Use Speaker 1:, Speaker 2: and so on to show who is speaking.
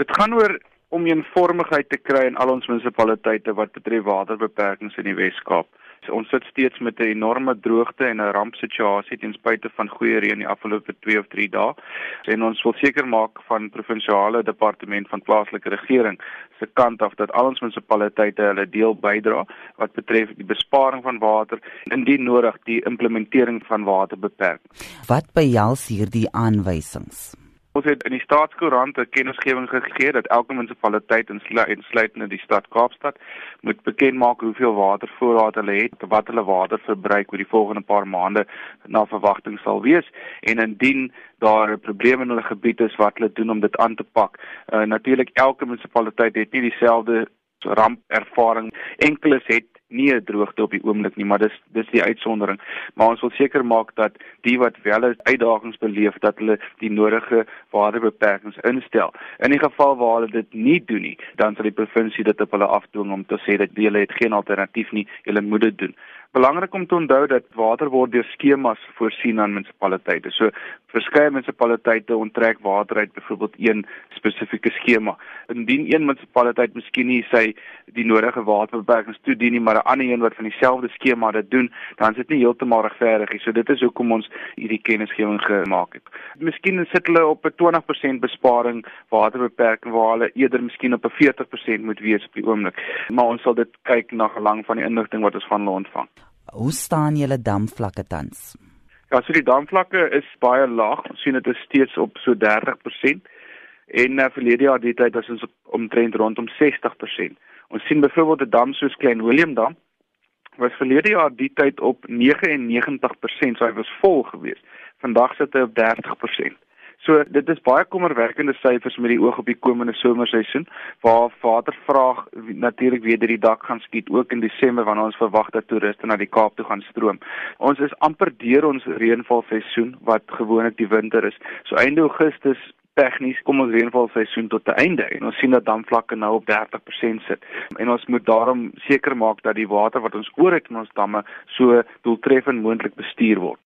Speaker 1: Dit gaan oor om eenvormigheid te kry in al ons munisipaliteite wat betref waterbeperkings in die Wes-Kaap. So, ons sit steeds met 'n enorme droogte en 'n rampsituasie ten spyte van goeie reën die afgelope 2 of 3 dae. En ons wil seker maak van provinsiale departement van plaaslike regering se kant af dat al ons munisipaliteite hulle deel bydra wat betref die besparing van water en indien nodig die implementering van waterbeperkings.
Speaker 2: Wat behels hierdie aanwysings?
Speaker 1: Ons het in die staatskoerant 'n kennisgewing gegee dat elke munisipaliteit insluitende die stad Kaapstad moet bekend maak hoeveel watervoorraad hulle het, wat hulle waterverbruik oor die volgende paar maande na verwagting sal wees en indien daar 'n probleem in hulle gebied is wat hulle doen om dit aan te pak. Uh, Natuurlik elke munisipaliteit het nie dieselfde rampervaring. Enkeles het nie 'n droogte op die oomblik nie, maar dis dis die uitsondering. Maar ons wil seker maak dat die wat wel uitdagings beleef dat hulle die nodige waterbeperkings instel. In die geval waar hulle dit nie doen nie, dan sal die provinsie dit op hulle afdwing om te sê dat hulle het geen alternatief nie, hulle moet dit doen. Belangrik om te onthou dat water word deur skemas voorsien aan munisipaliteite. So verskeie munisipaliteite onttrek water uit byvoorbeeld een spesifieke skema. Indien een munisipaliteit miskien nie sy die nodige waterbeperkings toedien nie, maar 'n ander een wat van dieselfde skema dit doen, dan is dit nie heeltemal regverdig nie. So dit is hoekom ons hierdie kennisgewing gemaak het. Miskien sit hulle op 'n 20% besparing waterbeperking waar hulle eerder miskien op 'n 40% moet wees op die oomblik. Maar ons sal dit kyk na gelang van die inligting wat ons van hulle ontvang.
Speaker 2: Hoe staan julle damvlakke tans?
Speaker 1: Ja, so die damvlakke is baie laag. Ons sien dit is steeds op so 30% en uh, verlede jaar die tyd was ons omtrent rondom 60%. Ons sien byvoorbeeld 'n dam soos Klein Willem Dam was verlede jaar die tyd op 99%, so hy was vol geweest. Vandag sit hy op 30%. So dit is baie kommerwekkende syfers met die oog op die komende somerseisoen waar watervraag natuurlik weer deur die dak gaan skiet ook in Desember wanneer ons verwag dat toeriste na die Kaap toe gaan stroom. Ons is amper deur ons reënvalseisoen wat gewoonlik die winter is. So einde Augustus tegnies kom ons reënvalseisoen tot 'n einde en ons sien dat damvlakke nou op 30% sit. En ons moet daarom seker maak dat die water wat ons oor het in ons damme so doeltreffend moontlik bestuur word.